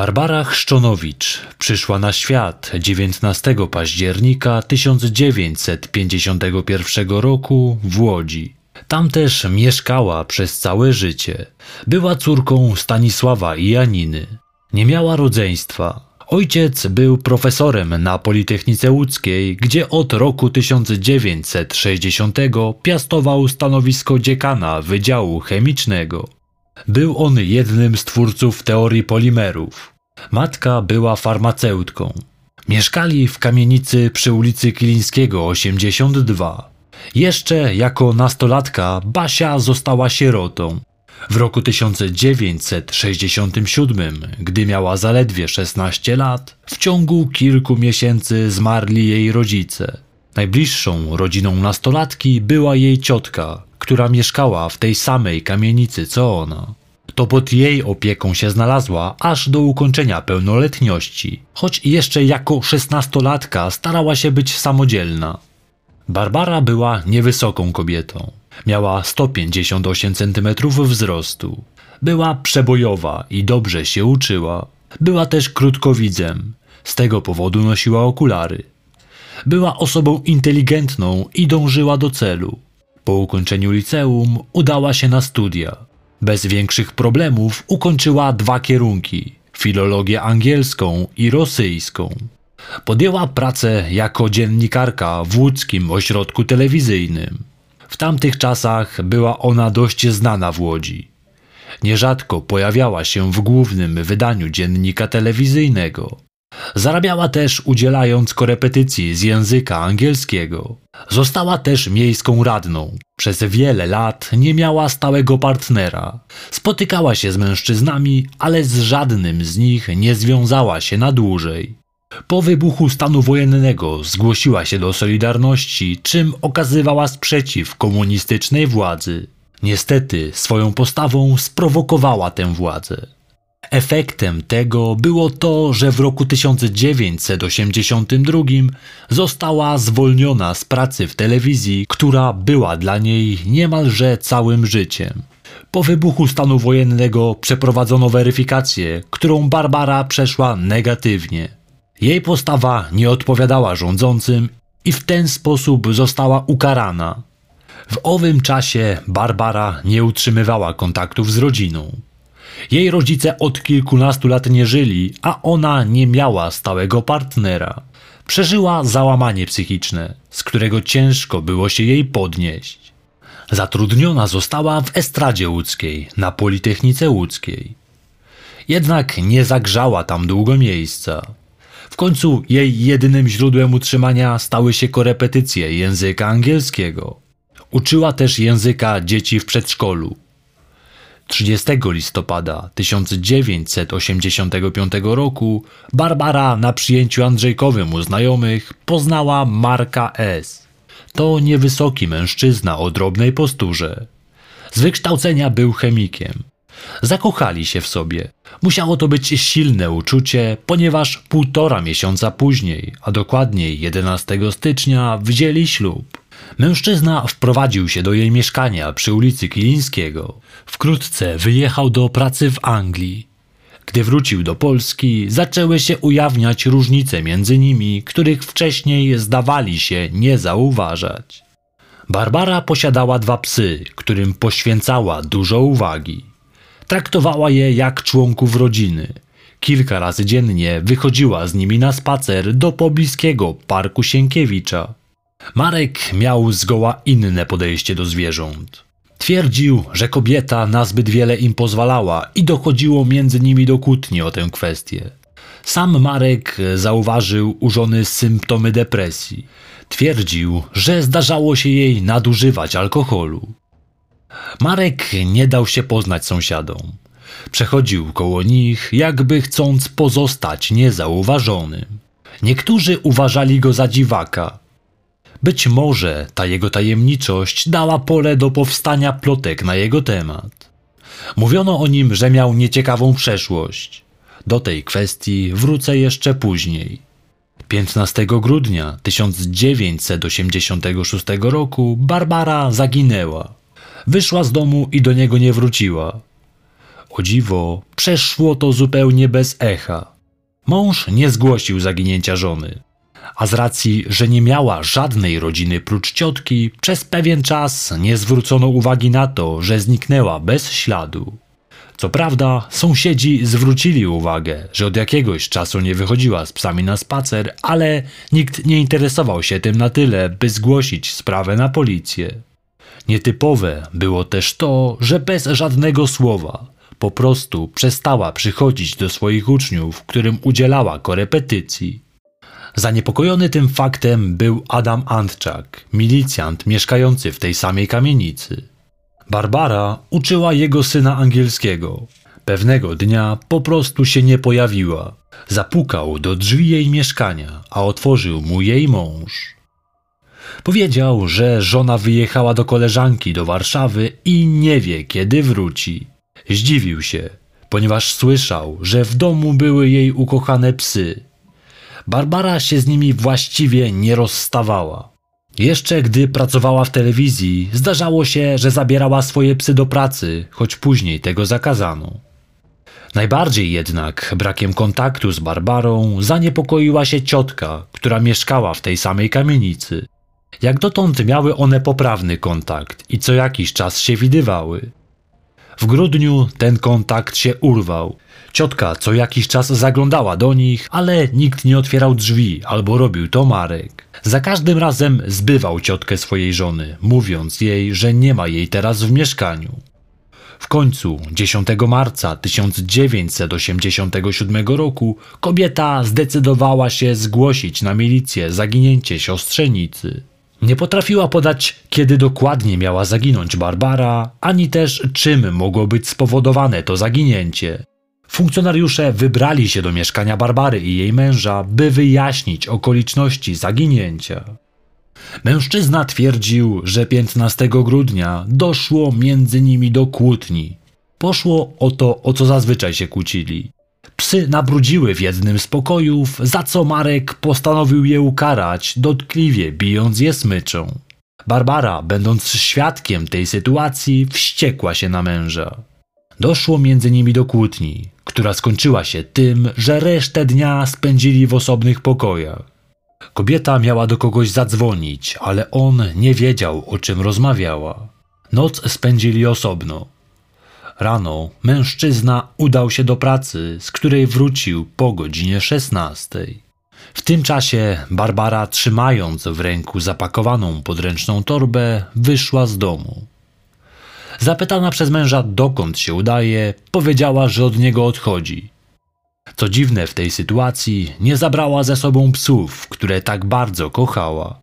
Barbara Chrzczonowicz przyszła na świat 19 października 1951 roku w Łodzi. Tam też mieszkała przez całe życie. Była córką Stanisława i Janiny. Nie miała rodzeństwa. Ojciec był profesorem na Politechnice Łódzkiej, gdzie od roku 1960 piastował stanowisko dziekana Wydziału Chemicznego. Był on jednym z twórców teorii polimerów. Matka była farmaceutką. Mieszkali w kamienicy przy ulicy Kilińskiego 82. Jeszcze jako nastolatka Basia została sierotą. W roku 1967, gdy miała zaledwie 16 lat, w ciągu kilku miesięcy zmarli jej rodzice. Najbliższą rodziną nastolatki była jej ciotka, która mieszkała w tej samej kamienicy co ona. To pod jej opieką się znalazła aż do ukończenia pełnoletności, choć jeszcze jako szesnastolatka starała się być samodzielna. Barbara była niewysoką kobietą. Miała 158 cm wzrostu. Była przebojowa i dobrze się uczyła. Była też krótkowidzem. Z tego powodu nosiła okulary. Była osobą inteligentną i dążyła do celu. Po ukończeniu liceum udała się na studia. Bez większych problemów ukończyła dwa kierunki: filologię angielską i rosyjską. Podjęła pracę jako dziennikarka w łódzkim ośrodku telewizyjnym. W tamtych czasach była ona dość znana w Łodzi. Nierzadko pojawiała się w głównym wydaniu dziennika telewizyjnego. Zarabiała też udzielając korepetycji z języka angielskiego. Została też miejską radną. Przez wiele lat nie miała stałego partnera. Spotykała się z mężczyznami, ale z żadnym z nich nie związała się na dłużej. Po wybuchu stanu wojennego zgłosiła się do Solidarności, czym okazywała sprzeciw komunistycznej władzy. Niestety swoją postawą sprowokowała tę władzę. Efektem tego było to, że w roku 1982 została zwolniona z pracy w telewizji, która była dla niej niemalże całym życiem. Po wybuchu stanu wojennego przeprowadzono weryfikację, którą Barbara przeszła negatywnie. Jej postawa nie odpowiadała rządzącym i w ten sposób została ukarana. W owym czasie Barbara nie utrzymywała kontaktów z rodziną. Jej rodzice od kilkunastu lat nie żyli, a ona nie miała stałego partnera. Przeżyła załamanie psychiczne, z którego ciężko było się jej podnieść. Zatrudniona została w estradzie łódzkiej na Politechnice Łódzkiej. Jednak nie zagrzała tam długo miejsca. W końcu jej jedynym źródłem utrzymania stały się korepetycje języka angielskiego. Uczyła też języka dzieci w przedszkolu. 30 listopada 1985 roku Barbara na przyjęciu Andrzejkowym u znajomych poznała Marka S. To niewysoki mężczyzna o drobnej posturze. Z wykształcenia był chemikiem. Zakochali się w sobie. Musiało to być silne uczucie, ponieważ półtora miesiąca później, a dokładniej 11 stycznia, wzięli ślub. Mężczyzna wprowadził się do jej mieszkania przy ulicy Kilińskiego. Wkrótce wyjechał do pracy w Anglii. Gdy wrócił do Polski, zaczęły się ujawniać różnice między nimi, których wcześniej zdawali się nie zauważać. Barbara posiadała dwa psy, którym poświęcała dużo uwagi. Traktowała je jak członków rodziny. Kilka razy dziennie wychodziła z nimi na spacer do pobliskiego parku Sienkiewicza. Marek miał zgoła inne podejście do zwierząt. Twierdził, że kobieta nazbyt wiele im pozwalała i dochodziło między nimi do kłótni o tę kwestię. Sam Marek zauważył u żony symptomy depresji. Twierdził, że zdarzało się jej nadużywać alkoholu. Marek nie dał się poznać sąsiadom. Przechodził koło nich, jakby chcąc pozostać niezauważonym. Niektórzy uważali go za dziwaka, być może ta jego tajemniczość dała pole do powstania plotek na jego temat. Mówiono o nim, że miał nieciekawą przeszłość. Do tej kwestii wrócę jeszcze później. 15 grudnia 1986 roku Barbara zaginęła. Wyszła z domu i do niego nie wróciła. O dziwo, przeszło to zupełnie bez echa. Mąż nie zgłosił zaginięcia żony, a z racji, że nie miała żadnej rodziny prócz ciotki, przez pewien czas nie zwrócono uwagi na to, że zniknęła bez śladu. Co prawda, sąsiedzi zwrócili uwagę, że od jakiegoś czasu nie wychodziła z psami na spacer, ale nikt nie interesował się tym na tyle, by zgłosić sprawę na policję. Nietypowe było też to, że bez żadnego słowa po prostu przestała przychodzić do swoich uczniów, którym udzielała korepetycji. Zaniepokojony tym faktem był Adam Antczak, milicjant mieszkający w tej samej kamienicy. Barbara uczyła jego syna angielskiego. Pewnego dnia po prostu się nie pojawiła. Zapukał do drzwi jej mieszkania, a otworzył mu jej mąż. Powiedział, że żona wyjechała do koleżanki do Warszawy i nie wie, kiedy wróci. Zdziwił się, ponieważ słyszał, że w domu były jej ukochane psy. Barbara się z nimi właściwie nie rozstawała. Jeszcze gdy pracowała w telewizji, zdarzało się, że zabierała swoje psy do pracy, choć później tego zakazano. Najbardziej jednak brakiem kontaktu z Barbarą zaniepokoiła się ciotka, która mieszkała w tej samej kamienicy. Jak dotąd miały one poprawny kontakt i co jakiś czas się widywały. W grudniu ten kontakt się urwał. Ciotka co jakiś czas zaglądała do nich, ale nikt nie otwierał drzwi albo robił to Marek. Za każdym razem zbywał ciotkę swojej żony, mówiąc jej, że nie ma jej teraz w mieszkaniu. W końcu 10 marca 1987 roku kobieta zdecydowała się zgłosić na milicję zaginięcie siostrzenicy. Nie potrafiła podać, kiedy dokładnie miała zaginąć Barbara, ani też czym mogło być spowodowane to zaginięcie. Funkcjonariusze wybrali się do mieszkania Barbary i jej męża, by wyjaśnić okoliczności zaginięcia. Mężczyzna twierdził, że 15 grudnia doszło między nimi do kłótni. Poszło o to, o co zazwyczaj się kłócili. Psy nabrudziły w jednym z pokojów, za co Marek postanowił je ukarać, dotkliwie bijąc je smyczą. Barbara, będąc świadkiem tej sytuacji, wściekła się na męża. Doszło między nimi do kłótni, która skończyła się tym, że resztę dnia spędzili w osobnych pokojach. Kobieta miała do kogoś zadzwonić, ale on nie wiedział, o czym rozmawiała. Noc spędzili osobno. Rano mężczyzna udał się do pracy, z której wrócił po godzinie 16. W tym czasie Barbara, trzymając w ręku zapakowaną podręczną torbę, wyszła z domu. Zapytana przez męża, dokąd się udaje, powiedziała, że od niego odchodzi. Co dziwne w tej sytuacji, nie zabrała ze sobą psów, które tak bardzo kochała.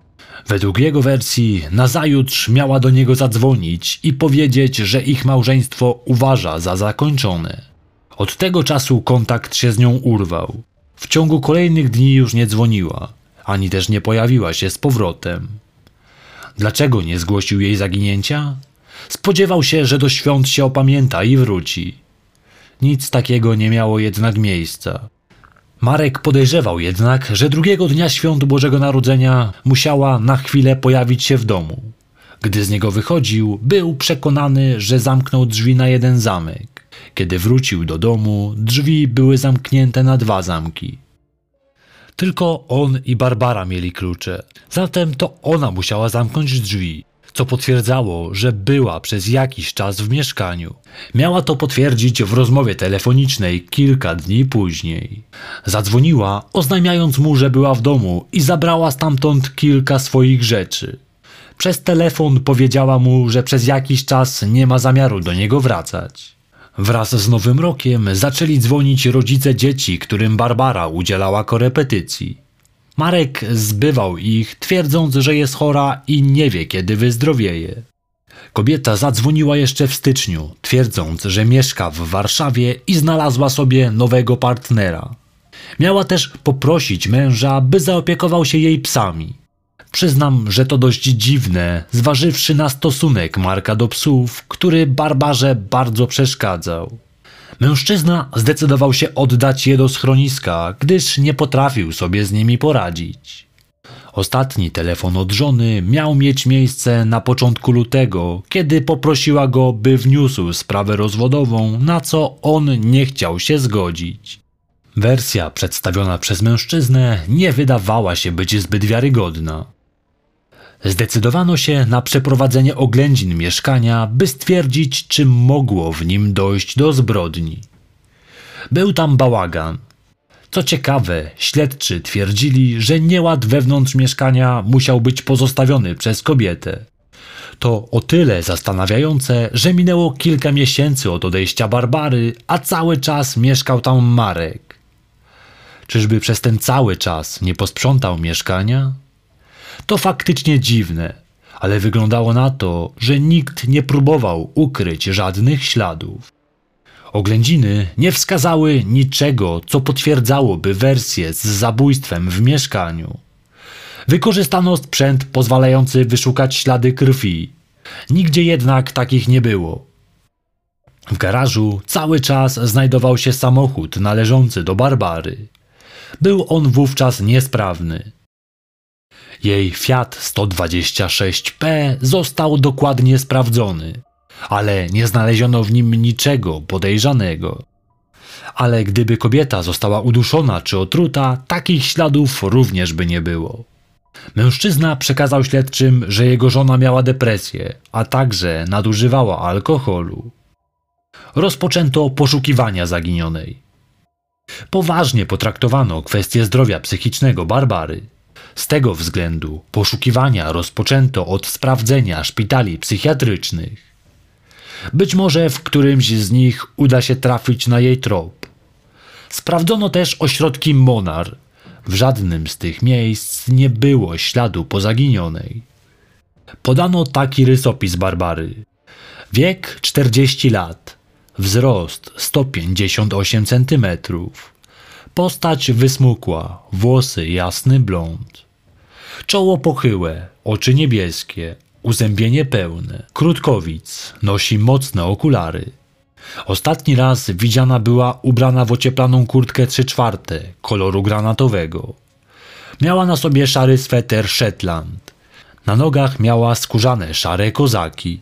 Według jego wersji, nazajutrz miała do niego zadzwonić i powiedzieć, że ich małżeństwo uważa za zakończone. Od tego czasu kontakt się z nią urwał. W ciągu kolejnych dni już nie dzwoniła, ani też nie pojawiła się z powrotem. Dlaczego nie zgłosił jej zaginięcia? Spodziewał się, że do świąt się opamięta i wróci. Nic takiego nie miało jednak miejsca. Marek podejrzewał jednak, że drugiego dnia świąt Bożego Narodzenia musiała na chwilę pojawić się w domu. Gdy z niego wychodził, był przekonany, że zamknął drzwi na jeden zamek. Kiedy wrócił do domu, drzwi były zamknięte na dwa zamki. Tylko on i Barbara mieli klucze, zatem to ona musiała zamknąć drzwi co potwierdzało, że była przez jakiś czas w mieszkaniu. Miała to potwierdzić w rozmowie telefonicznej kilka dni później. Zadzwoniła, oznajmiając mu, że była w domu i zabrała stamtąd kilka swoich rzeczy. Przez telefon powiedziała mu, że przez jakiś czas nie ma zamiaru do niego wracać. Wraz z Nowym Rokiem zaczęli dzwonić rodzice dzieci, którym Barbara udzielała korepetycji. Marek zbywał ich, twierdząc, że jest chora i nie wie, kiedy wyzdrowieje. Kobieta zadzwoniła jeszcze w styczniu, twierdząc, że mieszka w Warszawie i znalazła sobie nowego partnera. Miała też poprosić męża, by zaopiekował się jej psami. Przyznam, że to dość dziwne, zważywszy na stosunek Marka do psów, który Barbarze bardzo przeszkadzał. Mężczyzna zdecydował się oddać je do schroniska, gdyż nie potrafił sobie z nimi poradzić. Ostatni telefon od żony miał mieć miejsce na początku lutego, kiedy poprosiła go, by wniósł sprawę rozwodową, na co on nie chciał się zgodzić. Wersja przedstawiona przez mężczyznę nie wydawała się być zbyt wiarygodna. Zdecydowano się na przeprowadzenie oględzin mieszkania, by stwierdzić, czy mogło w nim dojść do zbrodni. Był tam bałagan. Co ciekawe, śledczy twierdzili, że nieład wewnątrz mieszkania musiał być pozostawiony przez kobietę. To o tyle zastanawiające, że minęło kilka miesięcy od odejścia Barbary, a cały czas mieszkał tam Marek. Czyżby przez ten cały czas nie posprzątał mieszkania? To faktycznie dziwne, ale wyglądało na to, że nikt nie próbował ukryć żadnych śladów. Oględziny nie wskazały niczego, co potwierdzałoby wersję z zabójstwem w mieszkaniu. Wykorzystano sprzęt pozwalający wyszukać ślady krwi. Nigdzie jednak takich nie było. W garażu cały czas znajdował się samochód należący do Barbary. Był on wówczas niesprawny. Jej Fiat 126P został dokładnie sprawdzony, ale nie znaleziono w nim niczego podejrzanego. Ale gdyby kobieta została uduszona czy otruta, takich śladów również by nie było. Mężczyzna przekazał śledczym, że jego żona miała depresję, a także nadużywała alkoholu. Rozpoczęto poszukiwania zaginionej. Poważnie potraktowano kwestię zdrowia psychicznego Barbary. Z tego względu poszukiwania rozpoczęto od sprawdzenia szpitali psychiatrycznych. Być może w którymś z nich uda się trafić na jej trop. Sprawdzono też ośrodki Monar. W żadnym z tych miejsc nie było śladu po zaginionej. Podano taki rysopis Barbary. Wiek 40 lat. Wzrost 158 cm. Postać wysmukła, włosy jasny blond. Czoło pochyłe, oczy niebieskie, uzębienie pełne. Krótkowic, nosi mocne okulary. Ostatni raz widziana była ubrana w ocieplaną kurtkę 3 czwarte, koloru granatowego. Miała na sobie szary sweter Shetland. Na nogach miała skórzane szare kozaki.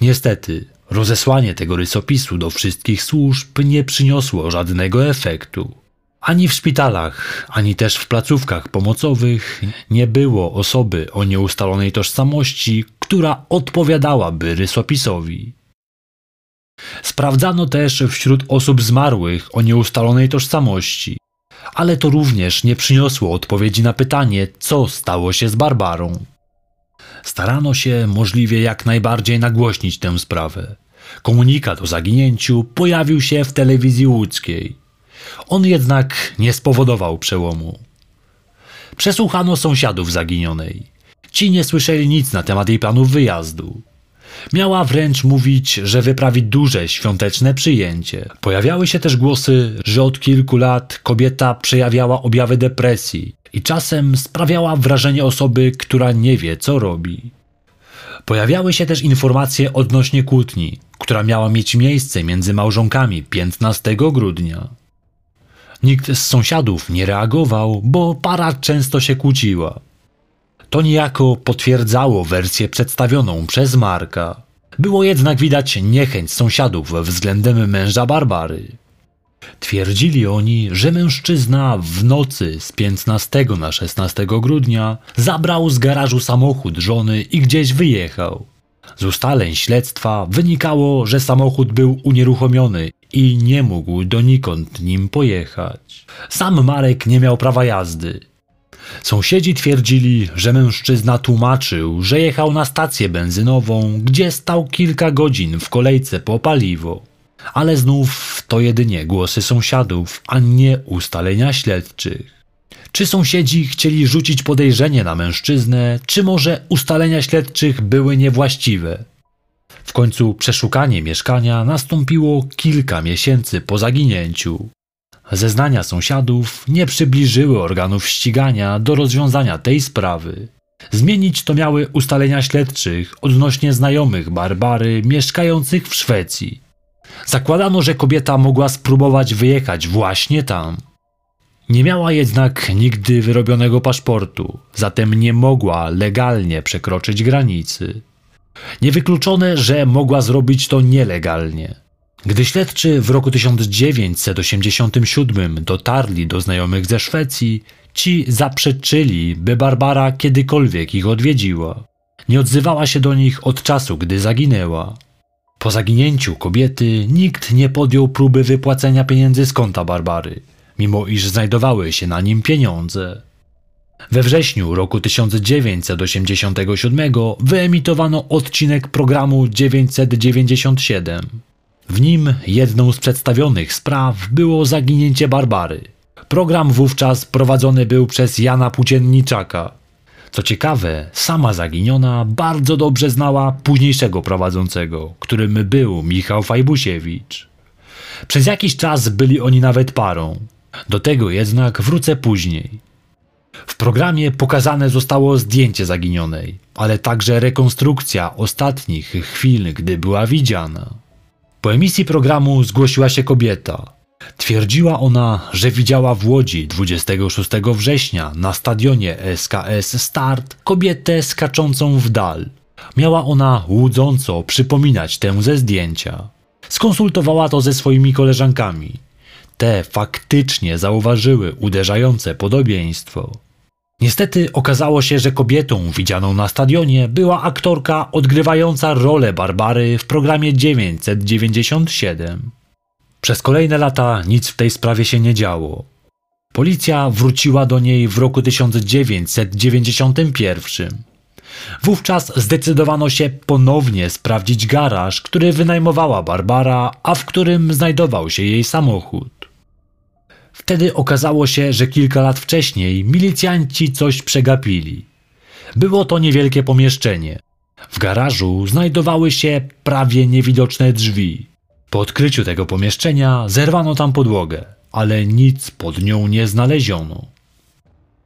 Niestety, rozesłanie tego rysopisu do wszystkich służb nie przyniosło żadnego efektu. Ani w szpitalach, ani też w placówkach pomocowych nie było osoby o nieustalonej tożsamości, która odpowiadałaby rysopisowi. Sprawdzano też wśród osób zmarłych o nieustalonej tożsamości, ale to również nie przyniosło odpowiedzi na pytanie, co stało się z Barbarą. Starano się możliwie jak najbardziej nagłośnić tę sprawę. Komunikat o zaginięciu pojawił się w telewizji łódzkiej. On jednak nie spowodował przełomu. Przesłuchano sąsiadów zaginionej. Ci nie słyszeli nic na temat jej planów wyjazdu. Miała wręcz mówić, że wyprawi duże świąteczne przyjęcie. Pojawiały się też głosy, że od kilku lat kobieta przejawiała objawy depresji i czasem sprawiała wrażenie osoby, która nie wie, co robi. Pojawiały się też informacje odnośnie kłótni, która miała mieć miejsce między małżonkami 15 grudnia. Nikt z sąsiadów nie reagował, bo para często się kłóciła. To niejako potwierdzało wersję przedstawioną przez Marka. Było jednak widać niechęć sąsiadów względem męża Barbary. Twierdzili oni, że mężczyzna w nocy z 15 na 16 grudnia zabrał z garażu samochód żony i gdzieś wyjechał. Z ustaleń śledztwa wynikało, że samochód był unieruchomiony i nie mógł donikąd nim pojechać. Sam Marek nie miał prawa jazdy. Sąsiedzi twierdzili, że mężczyzna tłumaczył, że jechał na stację benzynową, gdzie stał kilka godzin w kolejce po paliwo. Ale znów to jedynie głosy sąsiadów, a nie ustalenia śledczych. Czy sąsiedzi chcieli rzucić podejrzenie na mężczyznę, czy może ustalenia śledczych były niewłaściwe? W końcu przeszukanie mieszkania nastąpiło kilka miesięcy po zaginięciu. Zeznania sąsiadów nie przybliżyły organów ścigania do rozwiązania tej sprawy. Zmienić to miały ustalenia śledczych odnośnie znajomych Barbary mieszkających w Szwecji. Zakładano, że kobieta mogła spróbować wyjechać właśnie tam. Nie miała jednak nigdy wyrobionego paszportu, zatem nie mogła legalnie przekroczyć granicy. Niewykluczone, że mogła zrobić to nielegalnie. Gdy śledczy w roku 1987 dotarli do znajomych ze Szwecji, ci zaprzeczyli, by Barbara kiedykolwiek ich odwiedziła. Nie odzywała się do nich od czasu, gdy zaginęła. Po zaginięciu kobiety nikt nie podjął próby wypłacenia pieniędzy z konta Barbary, mimo iż znajdowały się na nim pieniądze. We wrześniu roku 1987 wyemitowano odcinek programu 997. W nim jedną z przedstawionych spraw było zaginięcie Barbary. Program wówczas prowadzony był przez Jana Płócienniczaka. Co ciekawe, sama zaginiona bardzo dobrze znała późniejszego prowadzącego, którym był Michał Fajbusiewicz. Przez jakiś czas byli oni nawet parą. Do tego jednak wrócę później. W programie pokazane zostało zdjęcie zaginionej, ale także rekonstrukcja ostatnich chwil, gdy była widziana. Po emisji programu zgłosiła się kobieta. Twierdziła ona, że widziała w Łodzi 26 września na stadionie SKS Start kobietę skaczącą w dal. Miała ona łudząco przypominać tę ze zdjęcia. Skonsultowała to ze swoimi koleżankami. Te faktycznie zauważyły uderzające podobieństwo. Niestety okazało się, że kobietą widzianą na stadionie była aktorka odgrywająca rolę Barbary w programie 997. Przez kolejne lata nic w tej sprawie się nie działo. Policja wróciła do niej w roku 1991. Wówczas zdecydowano się ponownie sprawdzić garaż, który wynajmowała Barbara, a w którym znajdował się jej samochód. Wtedy okazało się, że kilka lat wcześniej milicjanci coś przegapili. Było to niewielkie pomieszczenie. W garażu znajdowały się prawie niewidoczne drzwi. Po odkryciu tego pomieszczenia zerwano tam podłogę, ale nic pod nią nie znaleziono.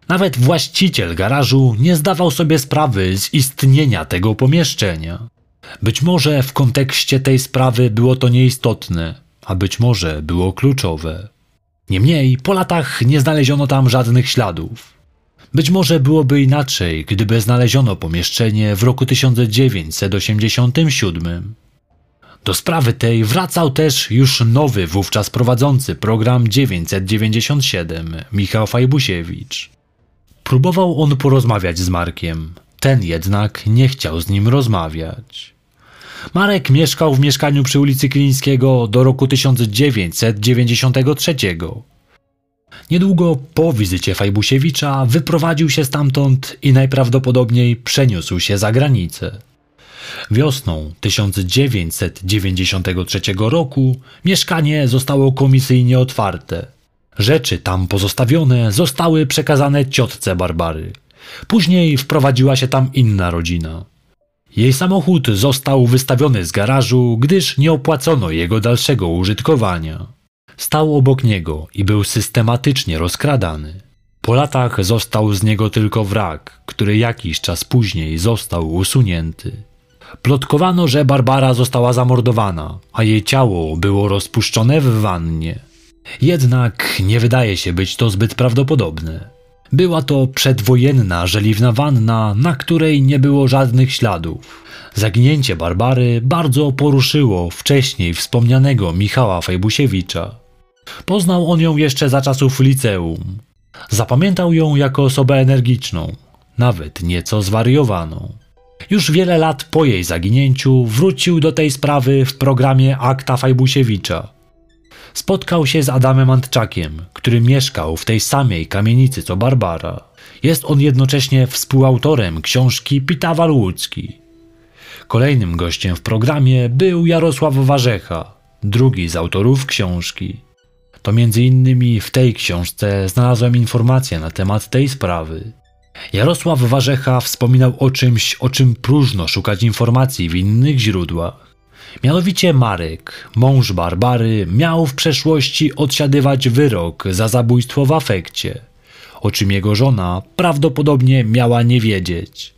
Nawet właściciel garażu nie zdawał sobie sprawy z istnienia tego pomieszczenia. Być może w kontekście tej sprawy było to nieistotne, a być może było kluczowe. Niemniej po latach nie znaleziono tam żadnych śladów. Być może byłoby inaczej, gdyby znaleziono pomieszczenie w roku 1987. Do sprawy tej wracał też już nowy wówczas prowadzący program 997, Michał Fajbusiewicz. Próbował on porozmawiać z Markiem, ten jednak nie chciał z nim rozmawiać. Marek mieszkał w mieszkaniu przy ulicy Klińskiego do roku 1993. Niedługo po wizycie Fajbusiewicza wyprowadził się stamtąd i najprawdopodobniej przeniósł się za granicę. Wiosną 1993 roku mieszkanie zostało komisyjnie otwarte. Rzeczy tam pozostawione zostały przekazane ciotce Barbary. Później wprowadziła się tam inna rodzina. Jej samochód został wystawiony z garażu, gdyż nie opłacono jego dalszego użytkowania. Stał obok niego i był systematycznie rozkradany. Po latach został z niego tylko wrak, który jakiś czas później został usunięty. Plotkowano, że Barbara została zamordowana, a jej ciało było rozpuszczone w wannie. Jednak nie wydaje się być to zbyt prawdopodobne. Była to przedwojenna, żeliwna wanna, na której nie było żadnych śladów. Zaginięcie Barbary bardzo poruszyło wcześniej wspomnianego Michała Fejbusiewicza. Poznał on ją jeszcze za czasów liceum. Zapamiętał ją jako osobę energiczną, nawet nieco zwariowaną. Już wiele lat po jej zaginięciu wrócił do tej sprawy w programie Akta Fajbusiewicza. Spotkał się z Adamem Antczakiem, który mieszkał w tej samej kamienicy co Barbara. Jest on jednocześnie współautorem książki Pitawar Łódzki. Kolejnym gościem w programie był Jarosław Warzecha, drugi z autorów książki. To między innymi w tej książce znalazłem informacje na temat tej sprawy. Jarosław Warzecha wspominał o czymś, o czym próżno szukać informacji w innych źródłach. Mianowicie Marek, mąż Barbary, miał w przeszłości odsiadywać wyrok za zabójstwo w afekcie, o czym jego żona prawdopodobnie miała nie wiedzieć.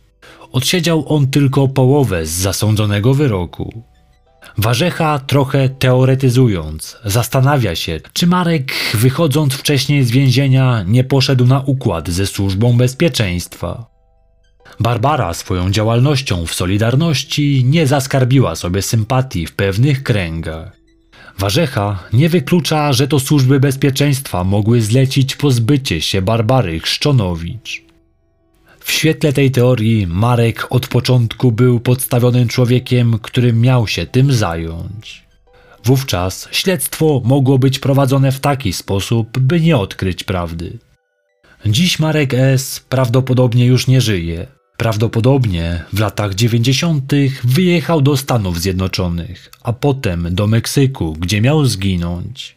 Odsiedział on tylko połowę z zasądzonego wyroku. Warzecha, trochę teoretyzując, zastanawia się, czy Marek, wychodząc wcześniej z więzienia, nie poszedł na układ ze służbą bezpieczeństwa. Barbara swoją działalnością w Solidarności nie zaskarbiła sobie sympatii w pewnych kręgach. Warzecha nie wyklucza, że to służby bezpieczeństwa mogły zlecić pozbycie się Barbary Chrzczonowicz. W świetle tej teorii Marek od początku był podstawionym człowiekiem, który miał się tym zająć. Wówczas śledztwo mogło być prowadzone w taki sposób, by nie odkryć prawdy. Dziś Marek S. prawdopodobnie już nie żyje. Prawdopodobnie w latach 90. wyjechał do Stanów Zjednoczonych, a potem do Meksyku, gdzie miał zginąć.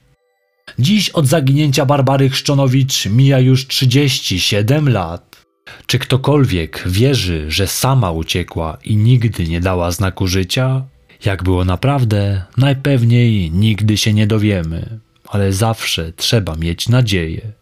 Dziś od zaginięcia Barbary Chrzczonowicz mija już 37 lat. Czy ktokolwiek wierzy, że sama uciekła i nigdy nie dała znaku życia? Jak było naprawdę, najpewniej nigdy się nie dowiemy, ale zawsze trzeba mieć nadzieję.